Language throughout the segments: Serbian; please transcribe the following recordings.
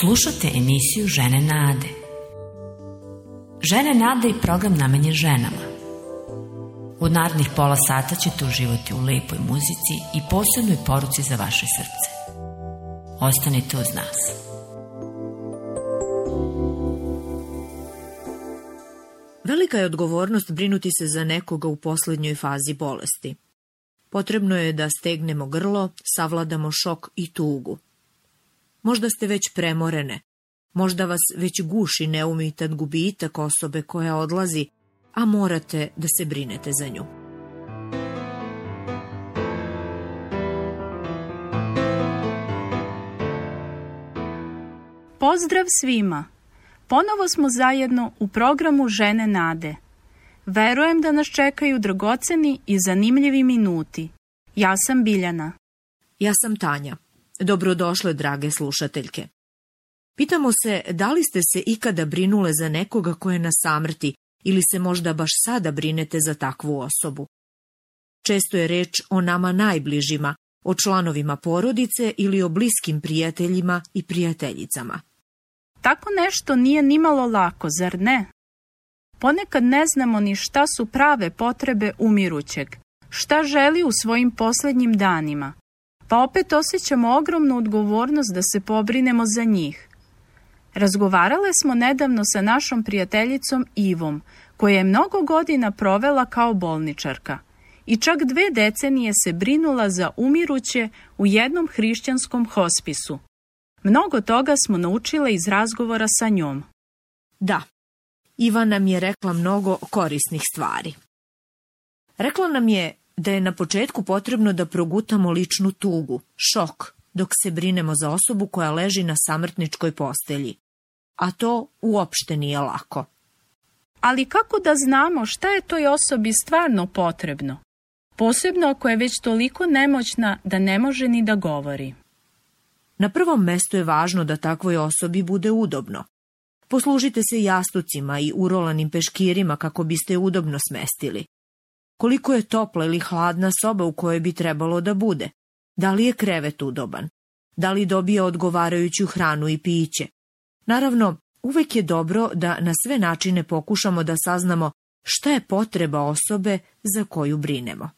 Slušate emisiju Žene Nade. Žene Nade je program namenjen ženama. U narednih pola sata ćete uživati u lepoj muzici i posebnoj poruci za vaše srce. Ostanite uz nas. Velika je odgovornost brinuti se za nekoga u poslednjoj fazi bolesti. Potrebno je da stegnemo grlo, savladamo šok i tugu – Možda ste već premorene, možda vas već guši neumitan gubitak osobe koja odlazi, a morate da se brinete za nju. Pozdrav svima! Ponovo smo zajedno u programu Žene Nade. Verujem da nas čekaju dragoceni i zanimljivi minuti. Ja sam Biljana. Ja sam Tanja. Dobrodošle, drage slušateljke. Pitamo se da li ste se ikada brinule za nekoga ko je na samrti ili se možda baš sada brinete za takvu osobu. Često je reč o nama najbližima, o članovima porodice ili o bliskim prijateljima i prijateljicama. Tako nešto nije nimalo lako, zar ne? Ponekad ne znamo ni šta su prave potrebe umirućeg, šta želi u svojim poslednjim danima, pa opet osjećamo ogromnu odgovornost da se pobrinemo za njih. Razgovarale smo nedavno sa našom prijateljicom Ivom, koja je mnogo godina provela kao bolničarka i čak dve decenije se brinula za umiruće u jednom hrišćanskom hospisu. Mnogo toga smo naučile iz razgovora sa njom. Da, Iva nam je rekla mnogo korisnih stvari. Rekla nam je da je na početku potrebno da progutamo ličnu tugu, šok, dok se brinemo za osobu koja leži na samrtničkoj postelji. A to uopšte nije lako. Ali kako da znamo šta je toj osobi stvarno potrebno? Posebno ako je već toliko nemoćna da ne može ni da govori. Na prvom mestu je važno da takvoj osobi bude udobno. Poslužite se jastucima i urolanim peškirima kako biste udobno smestili. Koliko je topla ili hladna soba u kojoj bi trebalo da bude? Da li je krevet udoban? Da li dobije odgovarajuću hranu i piće? Naravno, uvek je dobro da na sve načine pokušamo da saznamo šta je potreba osobe za koju brinemo.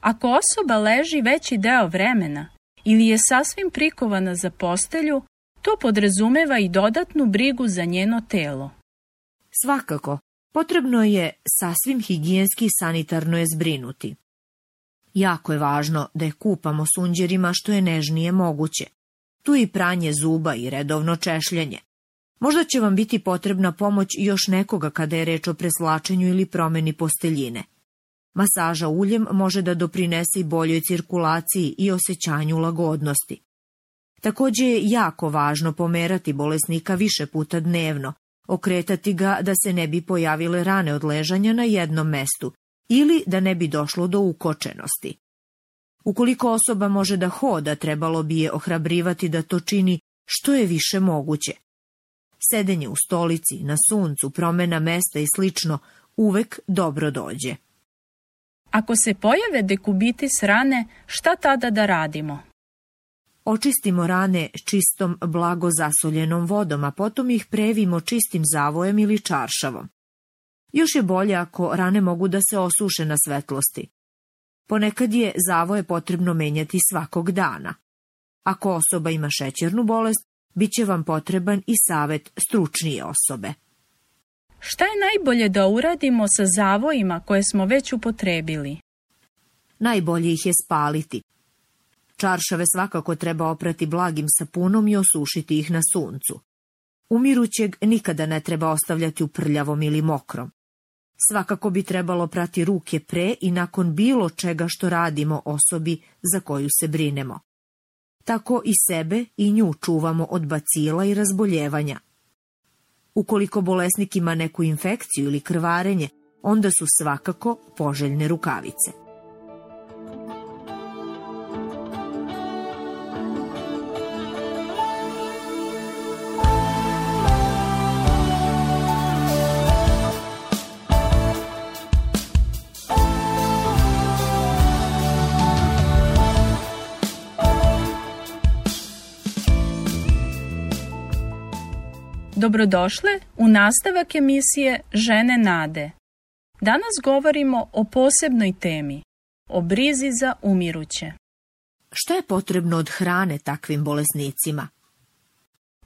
Ako osoba leži veći deo vremena ili je sasvim prikovana za postelju, to podrazumeva i dodatnu brigu za njeno telo. Svakako, Potrebno je sasvim higijenski i sanitarno je zbrinuti. Jako je važno da je kupamo sunđerima što je nežnije moguće. Tu i pranje zuba i redovno češljanje. Možda će vam biti potrebna pomoć još nekoga kada je reč o preslačenju ili promeni posteljine. Masaža uljem može da doprinese i boljoj cirkulaciji i osjećanju lagodnosti. Takođe je jako važno pomerati bolesnika više puta dnevno, okretati ga da se ne bi pojavile rane od ležanja na jednom mestu ili da ne bi došlo do ukočenosti. Ukoliko osoba može da hoda, trebalo bi je ohrabrivati da to čini što je više moguće. Sedenje u stolici, na suncu, promena mesta i slično uvek dobro dođe. Ako se pojave dekubitis rane, šta tada da radimo? Očistimo rane čistom blago zasoljenom vodom, a potom ih previmo čistim zavojem ili čaršavom. Još je bolje ako rane mogu da se osuše na svetlosti. Ponekad je zavoje potrebno menjati svakog dana. Ako osoba ima šećernu bolest, bit će vam potreban i savet stručnije osobe. Šta je najbolje da uradimo sa zavojima koje smo već upotrebili? Najbolje ih je spaliti. Čaršave svakako treba oprati blagim sapunom i osušiti ih na suncu. Umirućeg nikada ne treba ostavljati u prljavom ili mokrom. Svakako bi trebalo prati ruke pre i nakon bilo čega što radimo osobi za koju se brinemo. Tako i sebe i nju čuvamo od bacila i razboljevanja. Ukoliko bolesnik ima neku infekciju ili krvarenje, onda su svakako poželjne rukavice. Dobrodošle u nastavak emisije Žene nade. Danas govorimo o posebnoj temi, o brizi za umiruće. Što je potrebno od hrane takvim bolesnicima?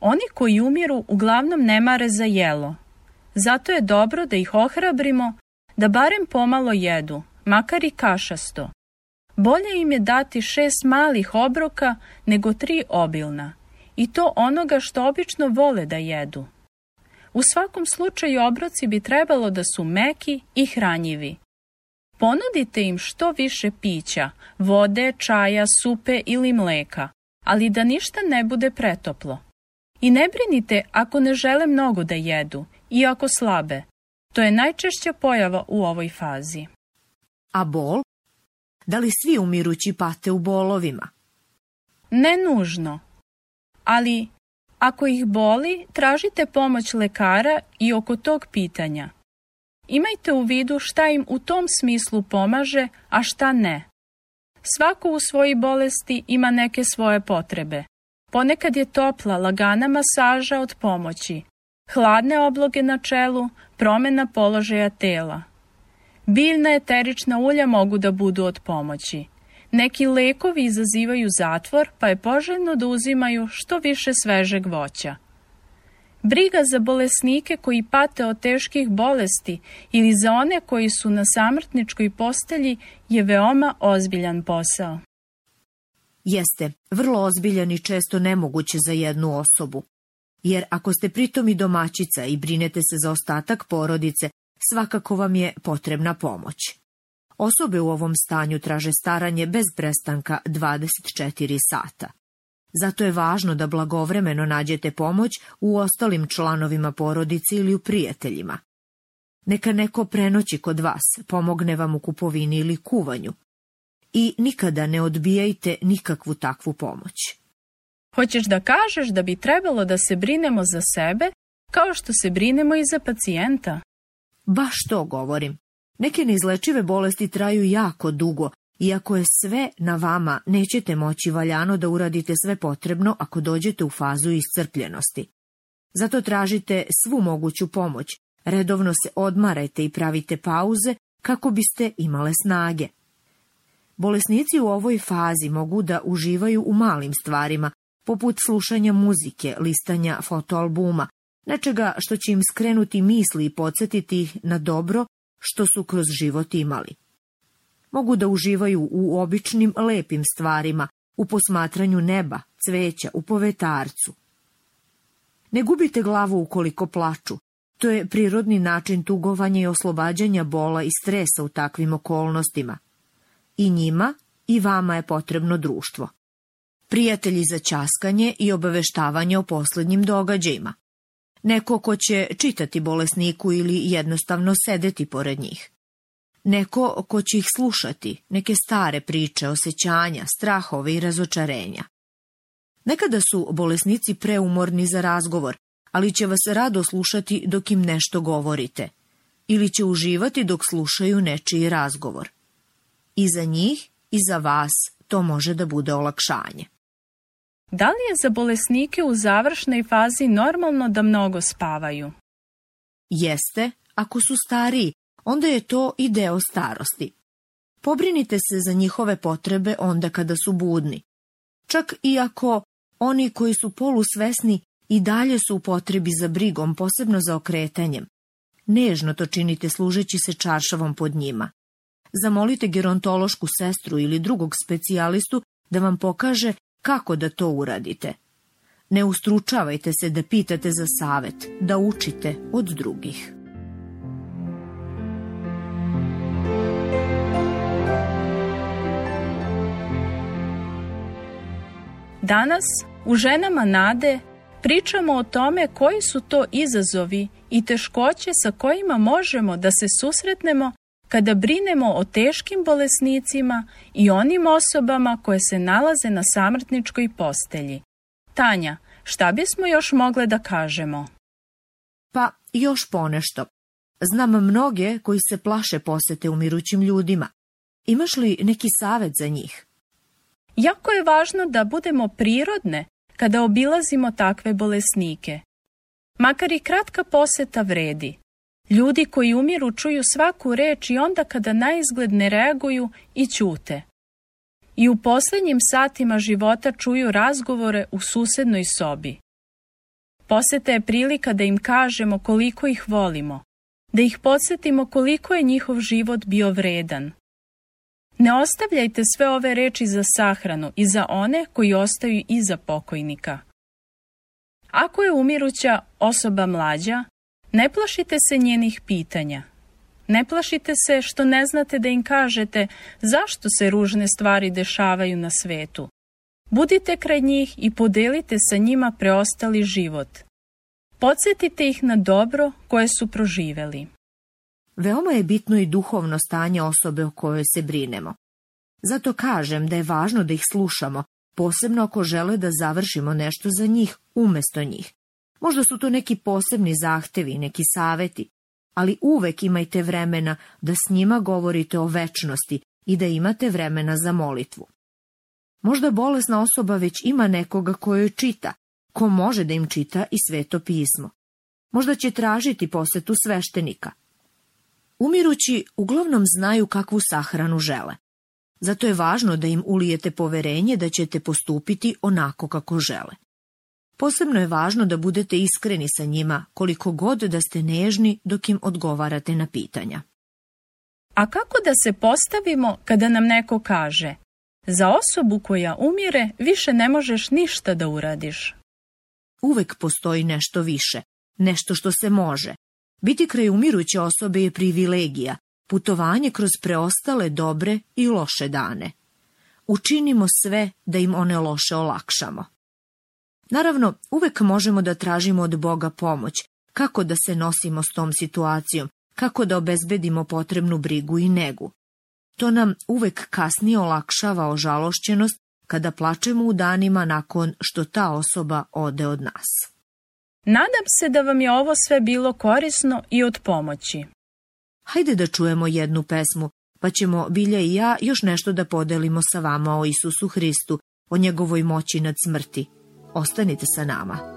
Oni koji umiru uglavnom ne mare za jelo. Zato je dobro da ih ohrabrimo da barem pomalo jedu, makar i kašasto. Bolje im je dati šest malih obroka nego tri obilna – i to onoga što obično vole da jedu. U svakom slučaju obroci bi trebalo da su meki i hranjivi. Ponudite im što više pića, vode, čaja, supe ili mleka, ali da ništa ne bude pretoplo. I ne brinite ako ne žele mnogo da jedu i ako slabe. To je najčešća pojava u ovoj fazi. A bol? Da li svi umirući pate u bolovima? Ne nužno ali ako ih boli, tražite pomoć lekara i oko tog pitanja. Imajte u vidu šta im u tom smislu pomaže, a šta ne. Svako u svoji bolesti ima neke svoje potrebe. Ponekad je topla, lagana masaža od pomoći, hladne obloge na čelu, promena položaja tela. Biljna eterična ulja mogu da budu od pomoći. Neki lekovi izazivaju zatvor, pa je poželjno da uzimaju što više svežeg voća. Briga za bolesnike koji pate od teških bolesti ili za one koji su na samrtničkoj postelji je veoma ozbiljan posao. Jeste, vrlo ozbiljan i često nemoguće za jednu osobu. Jer ako ste pritom i domaćica i brinete se za ostatak porodice, svakako vam je potrebna pomoć. Osobe u ovom stanju traže staranje bez prestanka 24 sata. Zato je važno da blagovremeno nađete pomoć u ostalim članovima porodice ili u prijateljima. Neka neko prenoći kod vas, pomogne vam u kupovini ili kuvanju. I nikada ne odbijajte nikakvu takvu pomoć. Hoćeš da kažeš da bi trebalo da se brinemo za sebe, kao što se brinemo i za pacijenta? Baš to govorim. Neke neizlečive bolesti traju jako dugo, iako je sve na vama, nećete moći valjano da uradite sve potrebno ako dođete u fazu iscrpljenosti. Zato tražite svu moguću pomoć, redovno se odmarajte i pravite pauze kako biste imale snage. Bolesnici u ovoj fazi mogu da uživaju u malim stvarima, poput slušanja muzike, listanja fotoalbuma, nečega što će im skrenuti misli i podsjetiti ih na dobro što su kroz život imali. Mogu da uživaju u običnim lepim stvarima, u posmatranju neba, cveća, u povetarcu. Ne gubite glavu ukoliko plaču. To je prirodni način tugovanja i oslobađanja bola i stresa u takvim okolnostima. I njima i vama je potrebno društvo. Prijatelji za časkanje i obaveštavanje o poslednjim događajima neko ko će čitati bolesniku ili jednostavno sedeti pored njih. Neko ko će ih slušati, neke stare priče, osjećanja, strahove i razočarenja. Nekada su bolesnici preumorni za razgovor, ali će vas rado slušati dok im nešto govorite. Ili će uživati dok slušaju nečiji razgovor. I za njih i za vas to može da bude olakšanje. Da li je za bolesnike u završnoj fazi normalno da mnogo spavaju? Jeste, ako su stariji, onda je to i deo starosti. Pobrinite se za njihove potrebe onda kada su budni. Čak i ako oni koji su polusvesni i dalje su u potrebi za brigom, posebno za okretanjem. Nežno to činite služeći se čaršavom pod njima. Zamolite gerontološku sestru ili drugog specijalistu da vam pokaže Kako da to uradite? Ne ustručavajte se da pitate za savet, da učite od drugih. Danas u Ženama nade pričamo o tome koji su to izazovi i teškoće sa kojima možemo da se susretnemo kada brinemo o teškim bolesnicima i onim osobama koje se nalaze na samrtničkoj postelji. Tanja, šta bismo još mogle da kažemo? Pa još ponešto. Znam mnoge koji se plaše posete umirućim ljudima. Imaš li neki savet za njih? Jako je važno da budemo prirodne kada obilazimo takve bolesnike. Makar i kratka poseta vredi. Ljudi koji umiru čuju svaku reč i onda kada na ne reaguju i ćute. I u poslednjim satima života čuju razgovore u susednoj sobi. Poseta je prilika da im kažemo koliko ih volimo, da ih podsjetimo koliko je njihov život bio vredan. Ne ostavljajte sve ove reči za sahranu i za one koji ostaju iza pokojnika. Ako je umiruća osoba mlađa, Ne plašite se njenih pitanja. Ne plašite se što ne znate da im kažete zašto se ružne stvari dešavaju na svetu. Budite kraj njih i podelite sa njima preostali život. Podsjetite ih na dobro koje su proživeli. Veoma je bitno i duhovno stanje osobe o kojoj se brinemo. Zato kažem da je važno da ih slušamo, posebno ako žele da završimo nešto za njih umesto njih. Možda su to neki posebni zahtevi, neki saveti, ali uvek imajte vremena da s njima govorite o večnosti i da imate vremena za molitvu. Možda bolesna osoba već ima nekoga ko joj čita, ko može da im čita i sveto pismo. Možda će tražiti posetu sveštenika. Umirući uglavnom znaju kakvu sahranu žele. Zato je važno da im ulijete poverenje da ćete postupiti onako kako žele. Posebno je važno da budete iskreni sa njima, koliko god da ste nežni dok im odgovarate na pitanja. A kako da se postavimo kada nam neko kaže za osobu koja umire više ne možeš ništa da uradiš? Uvek postoji nešto više, nešto što se može. Biti kraj umiruće osobe je privilegija, putovanje kroz preostale dobre i loše dane. Učinimo sve da im one loše olakšamo. Naravno, uvek možemo da tražimo od Boga pomoć, kako da se nosimo s tom situacijom, kako da obezbedimo potrebnu brigu i negu. To nam uvek kasnije olakšava ožalošćenost kada plačemo u danima nakon što ta osoba ode od nas. Nadam se da vam je ovo sve bilo korisno i od pomoći. Hajde da čujemo jednu pesmu, pa ćemo Bilja i ja još nešto da podelimo sa vama o Isusu Hristu, o njegovoj moći nad smrti. Ostanite sa nama.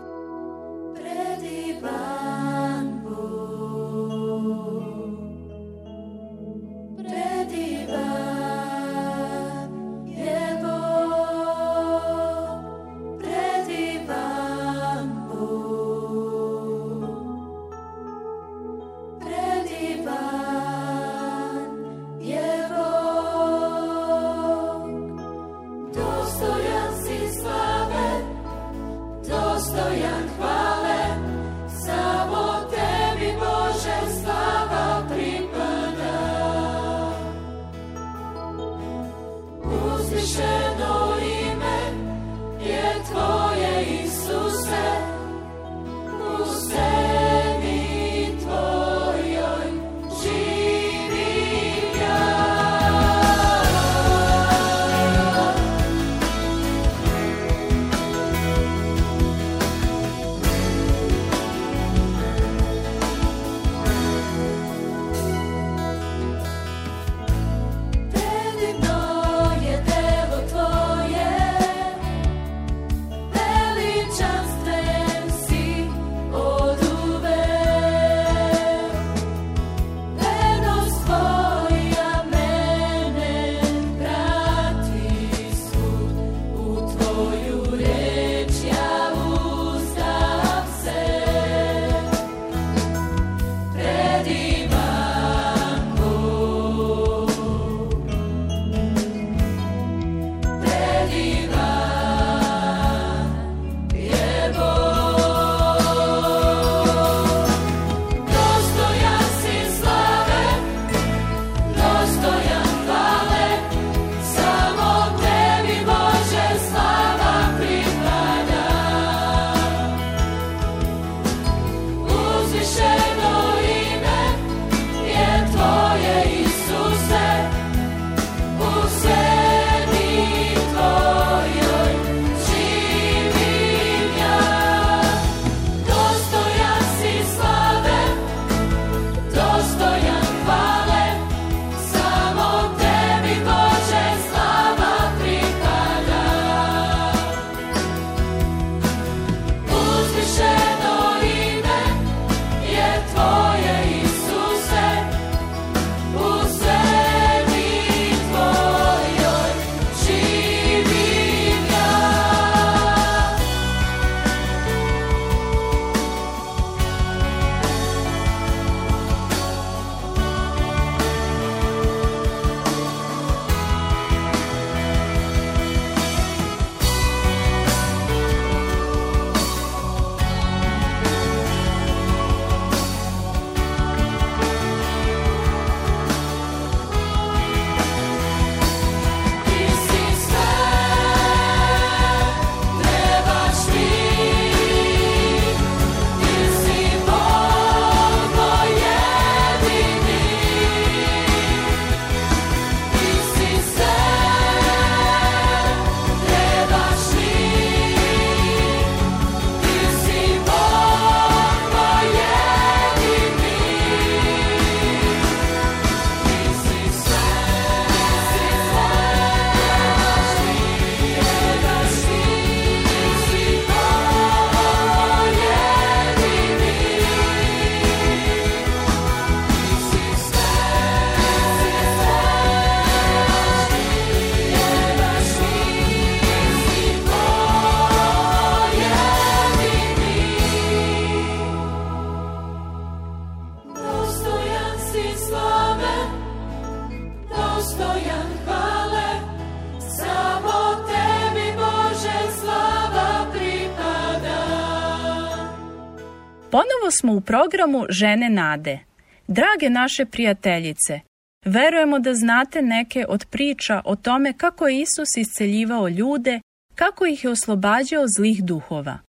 programu Žene nade. Drage naše prijateljice, verujemo da znate neke od priča o tome kako je Isus isceljivao ljude, kako ih je oslobađao zlih duhova.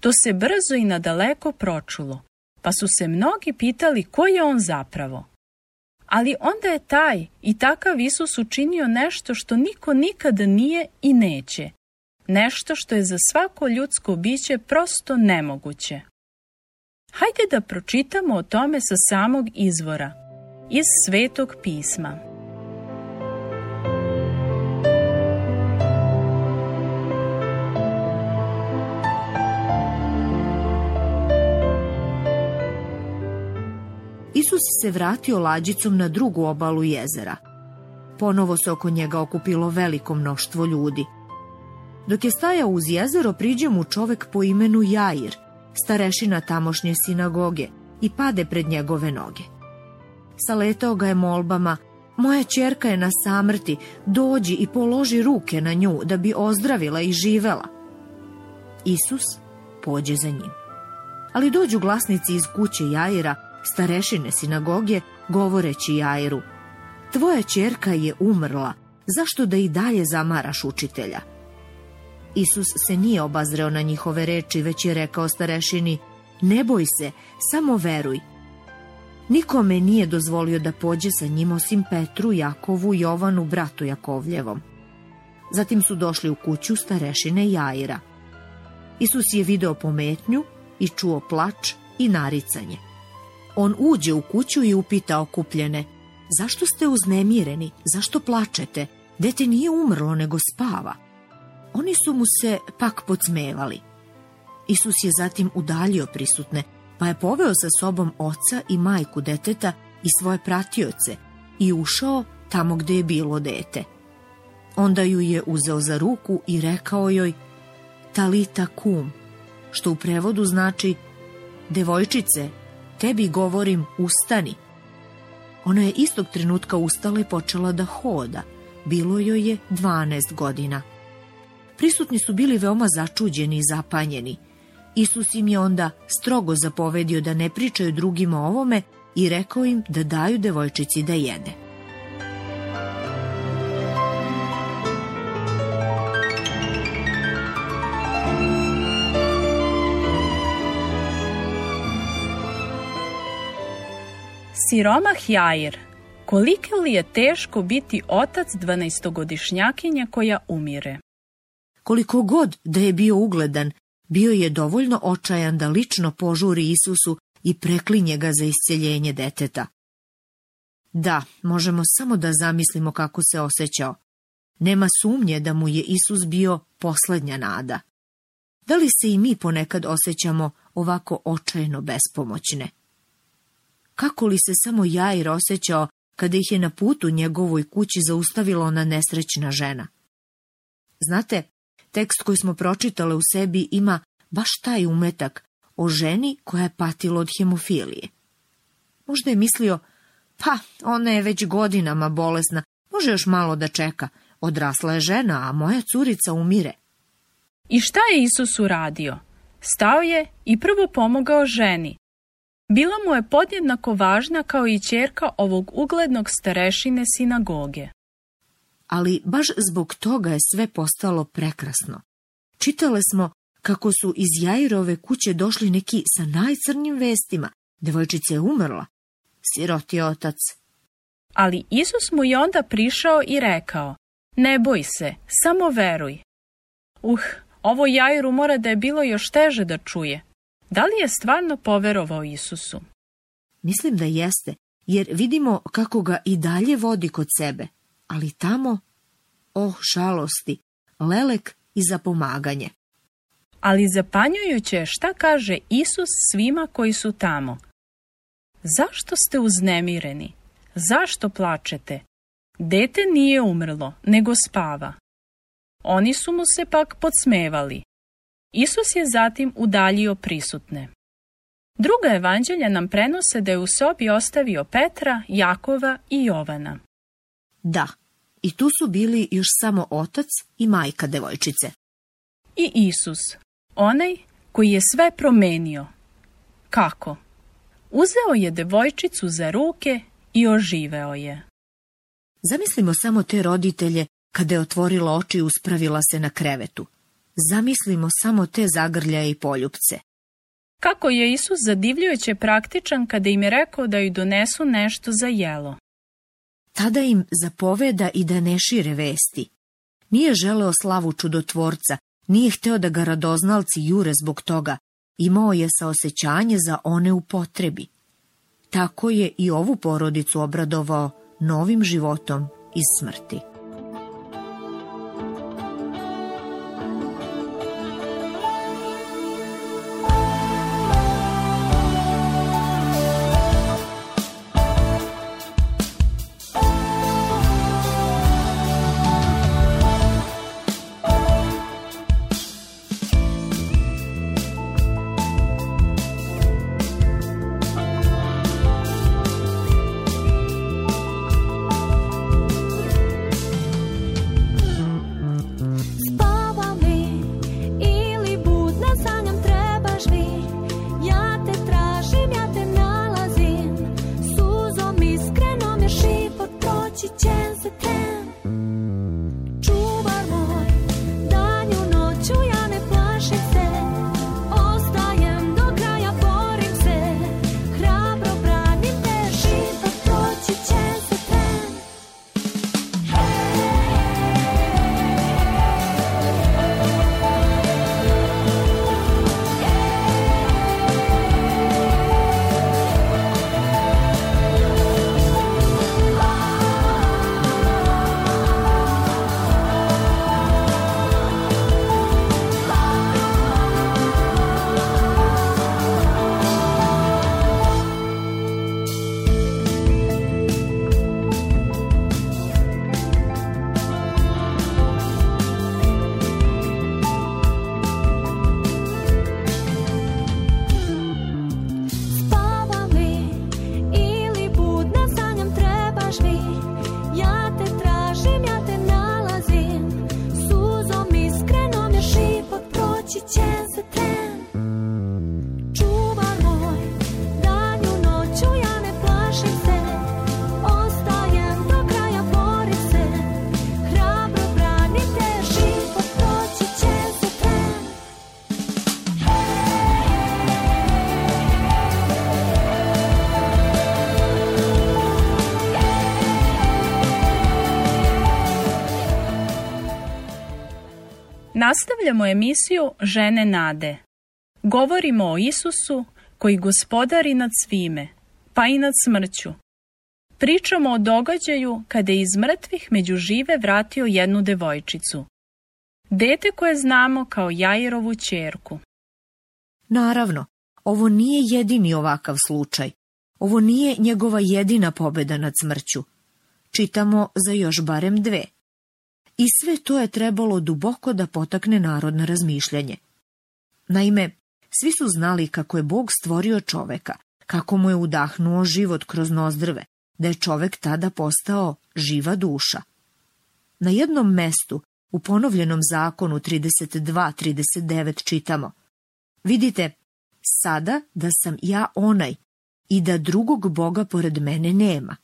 To se brzo i nadaleko pročulo, pa su se mnogi pitali ko je on zapravo. Ali onda je taj i takav Isus učinio nešto što niko nikada nije i neće. Nešto što je za svako ljudsko biće prosto nemoguće hajde da pročitamo o tome sa samog izvora, iz Svetog pisma. Isus se vratio lađicom na drugu obalu jezera. Ponovo se oko njega okupilo veliko mnoštvo ljudi. Dok je stajao uz jezero, priđe mu čovek po imenu Jair – starešina tamošnje sinagoge i pade pred njegove noge. Saletao ga je molbama, moja čerka je na samrti, dođi i položi ruke na nju da bi ozdravila i živela. Isus pođe za njim. Ali dođu glasnici iz kuće Jaira, starešine sinagoge, govoreći Jairu, tvoja čerka je umrla, zašto da i dalje zamaraš učitelja? Isus se nije obazreo na njihove reči, već je rekao starešini, ne boj se, samo veruj. Nikome nije dozvolio da pođe sa njim osim Petru, Jakovu, Jovanu, bratu Jakovljevom. Zatim su došli u kuću starešine Jaira. Isus je video pometnju i čuo plač i naricanje. On uđe u kuću i upita okupljene, zašto ste uznemireni, zašto plačete, dete nije umrlo nego spava. Oni su mu se pak podsmevali. Isus je zatim udaljio prisutne, pa je poveo sa sobom oca i majku deteta i svoje pratioce i ušao tamo gde je bilo dete. Onda ju je uzeo za ruku i rekao joj Talita kum, što u prevodu znači Devojčice, tebi govorim ustani. Ona je istog trenutka ustala i počela da hoda. Bilo joj je 12 godina prisutni su bili veoma začuđeni i zapanjeni. Isus im je onda strogo zapovedio da ne pričaju drugima o ovome i rekao im da daju devojčici da jede. Siromah Jair, kolike li je teško biti otac 12-godišnjakinje koja umire? Koliko god da je bio ugledan, bio je dovoljno očajan da lično požuri Isusu i preklinje ga za isceljenje deteta. Da, možemo samo da zamislimo kako se osjećao. Nema sumnje da mu je Isus bio poslednja nada. Da li se i mi ponekad osjećamo ovako očajno bespomoćne? Kako li se samo Jair osjećao kada ih je na putu njegovoj kući zaustavila ona nesrećna žena? Znate, Tekst koji smo pročitale u sebi ima baš taj umetak o ženi koja je patila od hemofilije. Možda je mislio, pa ona je već godinama bolesna, može još malo da čeka, odrasla je žena, a moja curica umire. I šta je Isus uradio? Stao je i prvo pomogao ženi. Bila mu je podjednako važna kao i čerka ovog uglednog starešine sinagoge ali baš zbog toga je sve postalo prekrasno. Čitale smo kako su iz Jajrove kuće došli neki sa najcrnim vestima. Devojčica je umrla. Siroti otac. Ali Isus mu je onda prišao i rekao, ne boj se, samo veruj. Uh, ovo Jajru mora da je bilo još teže da čuje. Da li je stvarno poverovao Isusu? Mislim da jeste, jer vidimo kako ga i dalje vodi kod sebe ali tamo, oh, žalosti, lelek i za pomaganje. Ali zapanjujuće šta kaže Isus svima koji su tamo. Zašto ste uznemireni? Zašto plačete? Dete nije umrlo, nego spava. Oni su mu se pak podsmevali. Isus je zatim udaljio prisutne. Druga evanđelja nam prenose da je u sobi ostavio Petra, Jakova i Jovana. Da, i tu su bili još samo otac i majka devojčice. I Isus, onaj koji je sve promenio. Kako? Uzeo je devojčicu za ruke i oživeo je. Zamislimo samo te roditelje kada je otvorila oči i uspravila se na krevetu. Zamislimo samo te zagrljaje i poljupce. Kako je Isus zadivljujuće praktičan kada im je rekao da ju donesu nešto za jelo tada im zapoveda i da ne šire vesti. Nije želeo slavu čudotvorca, nije hteo da ga radoznalci jure zbog toga, imao je saosećanje za one u potrebi. Tako je i ovu porodicu obradovao novim životom iz smrti. Nastavljamo emisiju Žene nade. Govorimo o Isusu koji gospodari nad svime, pa i nad smrću. Pričamo o događaju kada je iz mrtvih među žive vratio jednu devojčicu. Dete koje znamo kao Jairovu čerku. Naravno, ovo nije jedini ovakav slučaj. Ovo nije njegova jedina pobeda nad smrću. Čitamo za još barem dve – i sve to je trebalo duboko da potakne narodno razmišljanje. Naime, svi su znali kako je Bog stvorio čoveka, kako mu je udahnuo život kroz nozdrve, da je čovek tada postao živa duša. Na jednom mestu, u ponovljenom zakonu 32-39 čitamo Vidite, sada da sam ja onaj i da drugog Boga pored mene nema.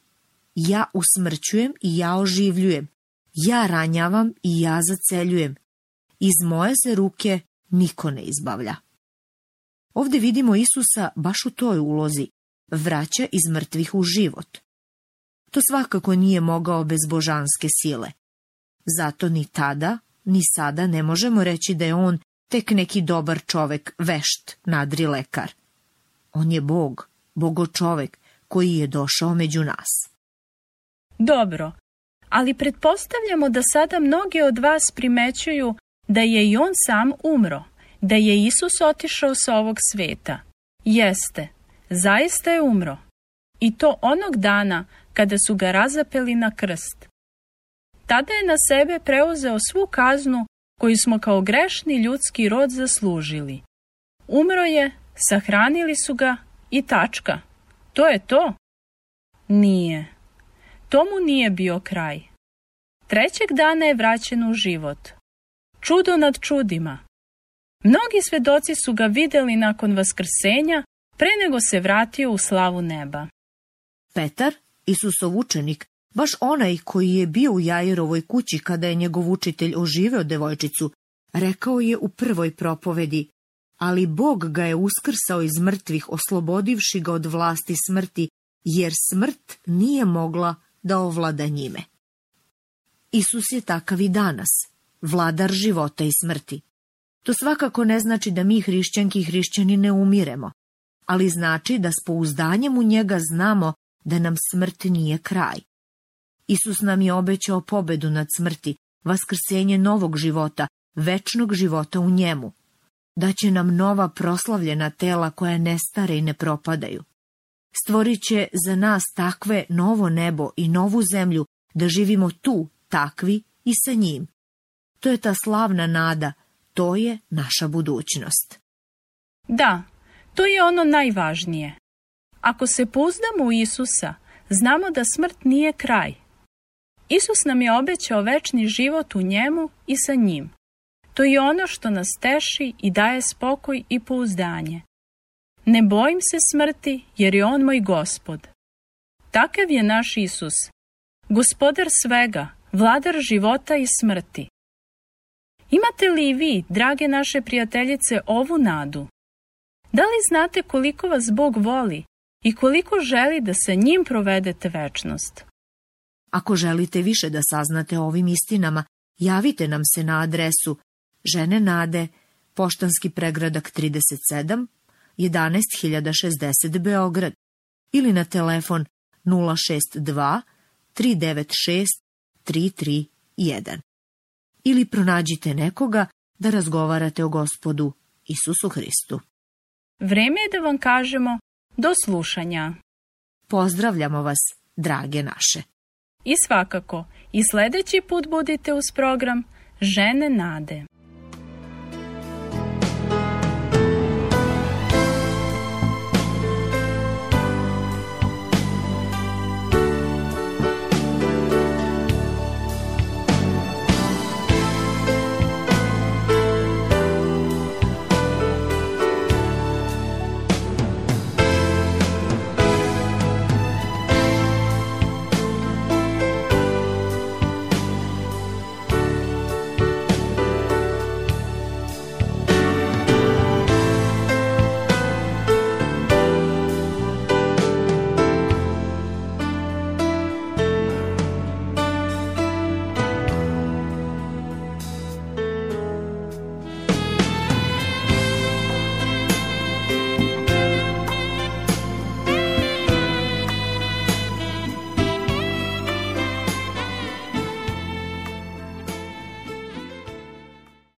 Ja usmrćujem i ja oživljujem, ja ranjavam i ja zaceljujem. Iz moje se ruke niko ne izbavlja. Ovde vidimo Isusa baš u toj ulozi, vraća iz mrtvih u život. To svakako nije mogao bez božanske sile. Zato ni tada, ni sada ne možemo reći da je on tek neki dobar čovek, vešt, nadri lekar. On je Bog, Bogo koji je došao među nas. Dobro, ali pretpostavljamo da sada mnogi od vas primećuju da je i on sam umro, da je Isus otišao sa ovog sveta. Jeste, zaista je umro. I to onog dana kada su ga razapeli na krst. Tada je na sebe preuzeo svu kaznu koju smo kao grešni ljudski rod zaslužili. Umro je, sahranili su ga i tačka. To je to? Nije. Tomu nije bio kraj. Trećeg dana je vraćen u život. Čudo nad čudima. Mnogi svedoci su ga videli nakon vaskrsenja, pre nego se vratio u slavu neba. Petar, Isusov učenik, baš onaj koji je bio u Jairovoj kući kada je njegov učitelj oživeo devojčicu, rekao je u prvoj propovedi, ali Bog ga je uskrsao iz mrtvih, oslobodivši ga od vlasti smrti, jer smrt nije mogla da ovlada njime. Isus je takav i danas, vladar života i smrti. To svakako ne znači da mi hrišćanki i hrišćani ne umiremo, ali znači da s pouzdanjem u njega znamo da nam smrt nije kraj. Isus nam je obećao pobedu nad smrti, vaskrsenje novog života, večnog života u njemu. Da će nam nova proslavljena tela koja ne stare i ne propadaju stvorit će za nas takve novo nebo i novu zemlju, da živimo tu, takvi i sa njim. To je ta slavna nada, to je naša budućnost. Da, to je ono najvažnije. Ako se pouzdamo u Isusa, znamo da smrt nije kraj. Isus nam je obećao večni život u njemu i sa njim. To je ono što nas teši i daje spokoj i pouzdanje. Ne bojim se smrti, jer je on moj gospod. Takav je naš Isus, gospodar svega, vladar života i smrti. Imate li i vi, drage naše prijateljice, ovu nadu? Da li znate koliko vas Bog voli i koliko želi da sa njim provedete večnost? Ako želite više da saznate o ovim istinama, javite nam se na adresu Žene Nade, Poštanski pregradak 37, 11060 Beograd ili na telefon 062 396 331. Ili pronađite nekoga da razgovarate o gospodu Isusu Hristu. Vreme je da vam kažemo do slušanja. Pozdravljamo vas, drage naše. I svakako, i sledeći put budite uz program Žene nade.